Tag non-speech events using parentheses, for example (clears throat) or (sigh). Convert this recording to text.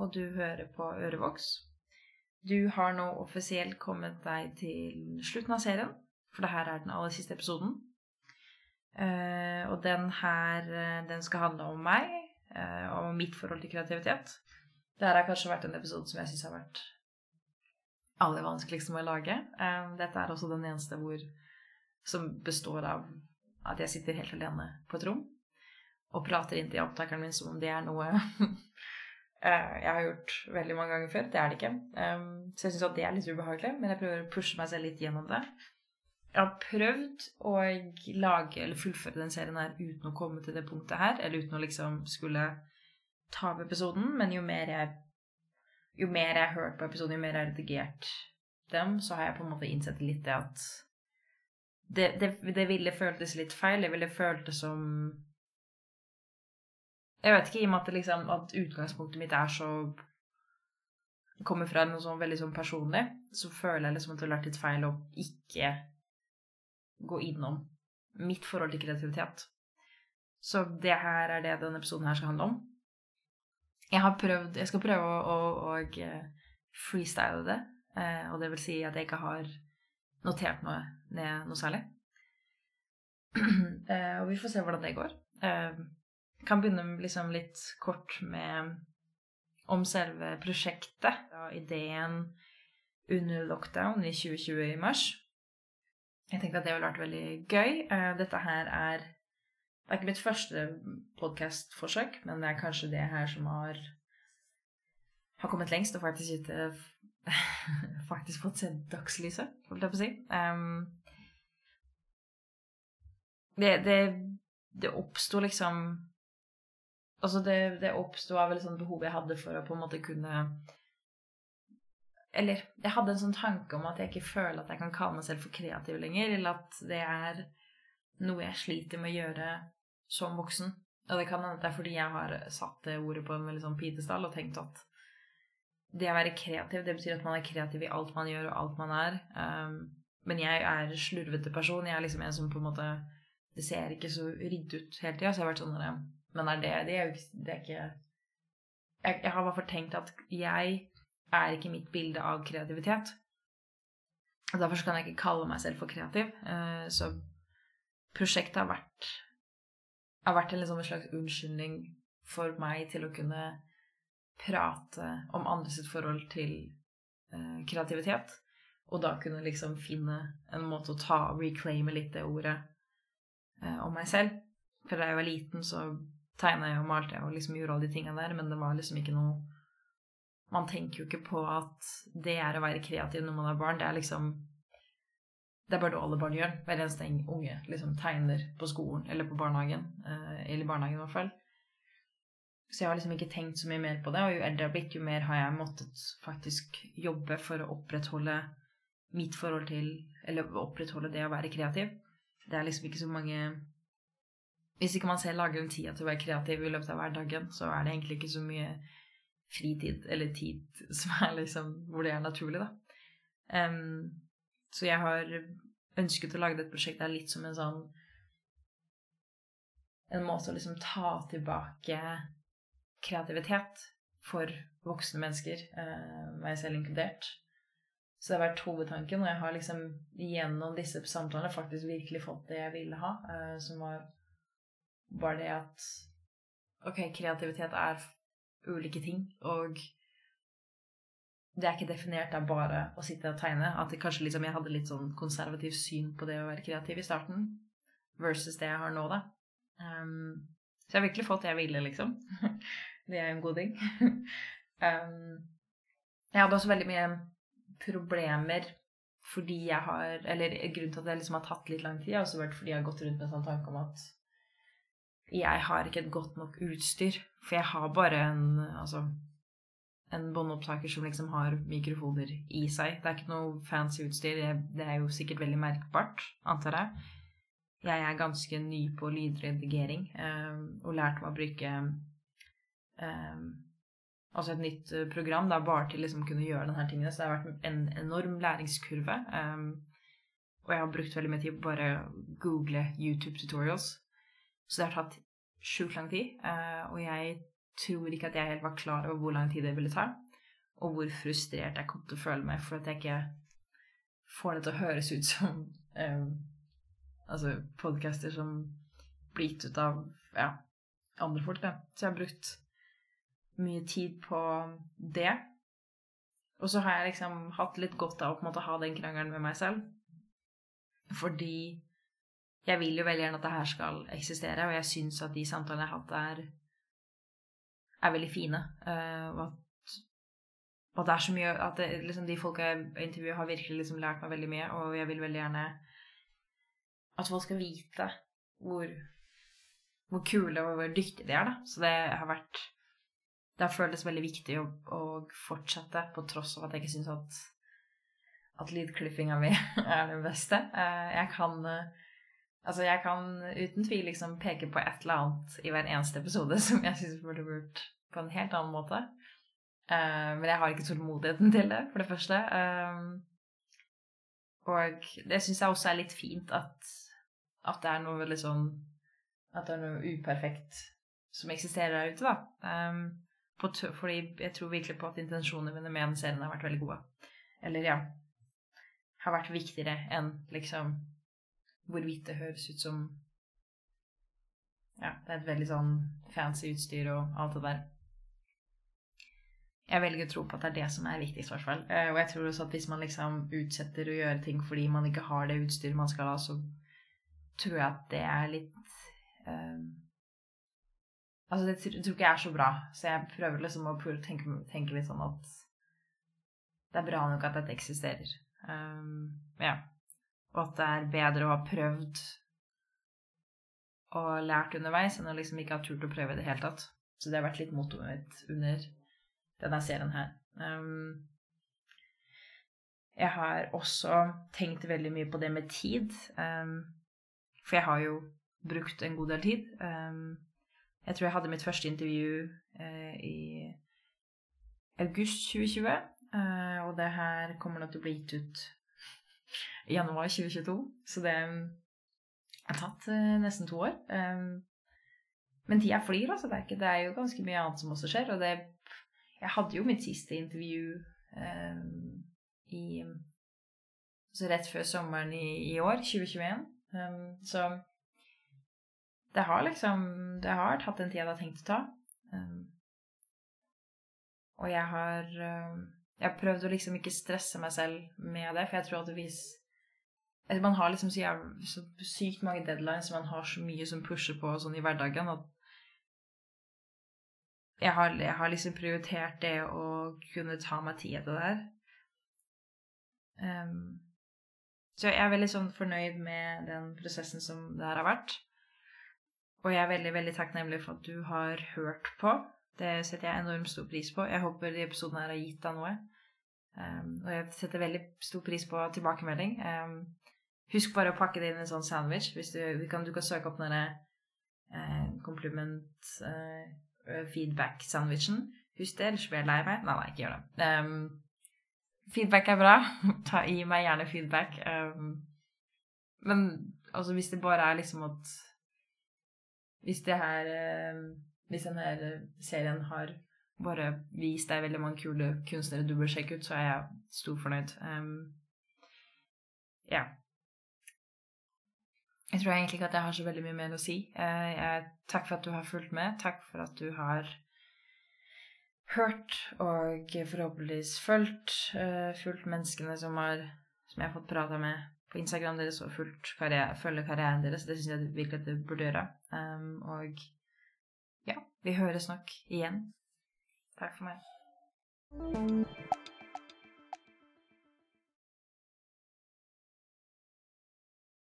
og du hører på Ørevoks. Du har nå offisielt kommet deg til slutten av serien, for det her er den aller siste episoden. Eh, og den her, eh, den skal handle om meg eh, og mitt forhold til kreativitet. Det her har kanskje vært en episode som jeg syns har vært aller vanskeligst å lage. Dette er også den eneste hvor, som består av at jeg sitter helt alene på et rom og prater inn til opptakeren min som om det er noe (laughs) eh, jeg har gjort veldig mange ganger før. Det er det ikke. Så jeg syns at det er litt ubehagelig, men jeg prøver å pushe meg selv litt gjennom det. Jeg har prøvd å lage eller fullføre den serien her uten å komme til det punktet her, eller uten å liksom skulle ta opp episoden, men jo mer jeg jo mer jeg har hørt på episoden, jo mer jeg har redigert dem, så har jeg på en måte innsett litt det at det, det, det ville føltes litt feil. Det ville føltes som jeg vet ikke, i og med at, liksom, at utgangspunktet mitt er så Kommer fra noe sånn veldig sånn personlig, så føler jeg liksom at det har vært litt feil å ikke gå innom mitt forhold til kreativitet. Så det her er det denne episoden her skal handle om. Jeg har prøvd Jeg skal prøve å, å, å eh, freestyle det. Eh, og det vil si at jeg ikke har notert noe ned noe særlig. (clears throat) eh, og vi får se hvordan det går. Eh, kan begynne liksom litt kort med om selve prosjektet. og ideen under lockdown i 2020 i mars. Jeg tenkte at det ville vært veldig gøy. Eh, dette her er Det er ikke mitt første podkastforsøk, men det er kanskje det her som har har kommet lengst og faktisk ikke (laughs) faktisk fått se dagslyset, holdt jeg på å si. Um, det det, det oppsto liksom Altså, det, det oppsto av et sånt behov jeg hadde for å på en måte kunne Eller jeg hadde en sånn tanke om at jeg ikke føler at jeg kan kalle meg selv for kreativ lenger, eller at det er noe jeg sliter med å gjøre som voksen. Og det kan hende det er fordi jeg har satt det ordet på en veldig sånn pitestall og tenkt at det å være kreativ, det betyr at man er kreativ i alt man gjør og alt man er. Um, men jeg er slurvete person. Jeg er liksom en som på en måte Det ser ikke så ryddet ut hele tida. Så jeg har vært sånn men er det Det er jo ikke, det er ikke jeg, jeg har i hvert fall tenkt at jeg er ikke mitt bilde av kreativitet. Derfor kan jeg ikke kalle meg selv for kreativ. Uh, så prosjektet har vært har vært en, liksom en slags unnskyldning for meg til å kunne prate om andre sitt forhold til uh, kreativitet. Og da kunne liksom finne en måte å ta reclaime litt det ordet uh, om meg selv. For da jeg var liten, så tegna jeg og malte jeg og liksom gjorde alle de tinga der, men det var liksom ikke noe Man tenker jo ikke på at det er å være kreativ når man er barn. Det er liksom Det er bare det alle barn gjør. Hver eneste unge liksom tegner på skolen eller på barnehagen. Eh, eller i barnehagen, i hvert fall. Så jeg har liksom ikke tenkt så mye mer på det, og jo eldre jeg har blitt, jo mer har jeg måttet faktisk jobbe for å opprettholde mitt forhold til Eller opprettholde det å være kreativ. Det er liksom ikke så mange hvis ikke man selv lager en tid til å være kreativ i løpet av hverdagen, så er det egentlig ikke så mye fritid eller tid (laughs) som er liksom hvor det er naturlig, da. Um, så jeg har ønsket å lage dette prosjektet litt som en sånn En måte å liksom ta tilbake kreativitet for voksne mennesker, uh, meg selv inkludert. Så det har vært hovedtanken, og jeg har liksom gjennom disse samtalene faktisk virkelig fått det jeg ville ha, uh, som var bare det at Ok, kreativitet er ulike ting, og det er ikke definert av bare å sitte og tegne. At kanskje liksom jeg hadde litt sånn konservativt syn på det å være kreativ i starten, versus det jeg har nå, da. Um, så jeg har virkelig fått det jeg ville, liksom. (laughs) det er en god ting. um, (laughs) jeg hadde også veldig mye problemer fordi jeg har Eller grunnen til at det liksom har tatt litt lang tid, har også vært fordi jeg har gått rundt med en sånn tanke om at jeg har ikke et godt nok utstyr. For jeg har bare en altså, en båndopptaker som liksom har mikrofoner i seg. Det er ikke noe fancy utstyr. Det er jo sikkert veldig merkbart, antar jeg. Jeg er ganske ny på lydredigering eh, og lærte meg å bruke eh, altså et nytt eh, program da, bare til liksom kunne gjøre denne tingene. Så det har vært en enorm læringskurve. Eh, og jeg har brukt veldig mye tid på bare google YouTube tutorials. Så det har tatt sjukt lang tid. Uh, og jeg tror ikke at jeg helt var klar over hvor lang tid det ville ta, og hvor frustrert jeg kom til å føle meg for at jeg ikke får det til å høres ut som um, altså podcaster som blir gitt ut av ja, andre folk. Da. Så jeg har brukt mye tid på det. Og så har jeg liksom hatt litt godt av å på en måte ha den krangelen med meg selv. Fordi jeg vil jo veldig gjerne at det her skal eksistere, og jeg syns at de samtalene jeg har hatt, er, er veldig fine. Uh, og, at, at, det er så mye At det, liksom, de folka jeg intervjuer, har virkelig liksom lært meg veldig mye, og jeg vil veldig gjerne at folk skal vite hvor, hvor kule og hvor dyktige de er, da. Så det har vært Det har føltes veldig viktig å, å fortsette, på tross av at jeg ikke syns at at lydklipfinga mi (laughs) er den beste. Uh, jeg kan uh, Altså, jeg kan uten tvil liksom peke på et eller annet i hver eneste episode (laughs) som jeg syns burde vært på en helt annen måte. Uh, men jeg har ikke tålmodigheten til det, for det første. Uh, og det syns jeg også er litt fint at, at, det er noe veldig sånn At det er noe uperfekt som eksisterer der ute, da. Um, fordi jeg tror virkelig på at intensjonene mine med den serien har vært veldig gode. Eller ja Har vært viktigere enn liksom hvorvidt det høres ut som Ja, det er et veldig sånn fancy utstyr og alt det der. Jeg velger å tro på at det er det som er viktigst, i hvert fall. Eh, og jeg tror også at hvis man liksom utsetter å gjøre ting fordi man ikke har det utstyret man skal ha, så tror jeg at det er litt um, Altså, det tror ikke jeg er så bra, så jeg prøver liksom å tenke, tenke litt sånn at det er bra nok at dette eksisterer. Um, ja. Og at det er bedre å ha prøvd og lært underveis enn å liksom ikke ha turt å prøve i det hele tatt. Så det har vært litt mottoet mitt under denne serien her. Um, jeg har også tenkt veldig mye på det med tid. Um, for jeg har jo brukt en god del tid. Um, jeg tror jeg hadde mitt første intervju uh, i august 2020. Uh, og det her kommer nok til å bli gitt ut i januar 2022. Så det har tatt uh, nesten to år. Um, men tida flyr, altså. Det er, ikke, det er, jo ganske mye annet som også skjer. Og det Jeg hadde jo mitt siste intervju um, i altså rett før sommeren i, i år, 2021. Um, så det har liksom Det har tatt den tida det har tenkt å ta. Um, og jeg har jeg har prøvd å liksom ikke stresse meg selv med det, for jeg tror at hvis Man har liksom så, så sykt mange deadlines, man har så mye som pusher på sånn i hverdagen, at jeg har, jeg har liksom prioritert det å kunne ta meg tid til det her. Um, så jeg er veldig sånn fornøyd med den prosessen som det her har vært. Og jeg er veldig, veldig takknemlig for at du har hørt på. Det setter jeg enormt stor pris på. Jeg håper de episoden her har gitt deg noe. Um, og jeg setter veldig stor pris på tilbakemelding. Um, husk bare å pakke det inn i en sånn sandwich. Du, du, kan, du kan søke opp denne uh, compliment uh, feedback-sandwichen. Husk det, ellers blir jeg lei meg. Nei, nei, ikke gjør det. Um, feedback er bra. (laughs) Ta, gi meg gjerne feedback. men altså, hvis det bare er liksom at Hvis det her Hvis denne serien har bare vist deg veldig mange kule kunstnere du bør sjekke ut, så er jeg stor fornøyd. Um, ja. Jeg tror egentlig ikke at jeg har så veldig mye mer å si. Uh, jeg, takk for at du har fulgt med. Takk for at du har hørt og forhåpentligvis fulgt, uh, fulgt menneskene som, har, som, jeg har fått prata med på Instagram deres, og fulgt karriere, følge karrieren deres. Det syns jeg virkelig at du burde gjøre. Um, og vi høres nok igjen. Takk for meg.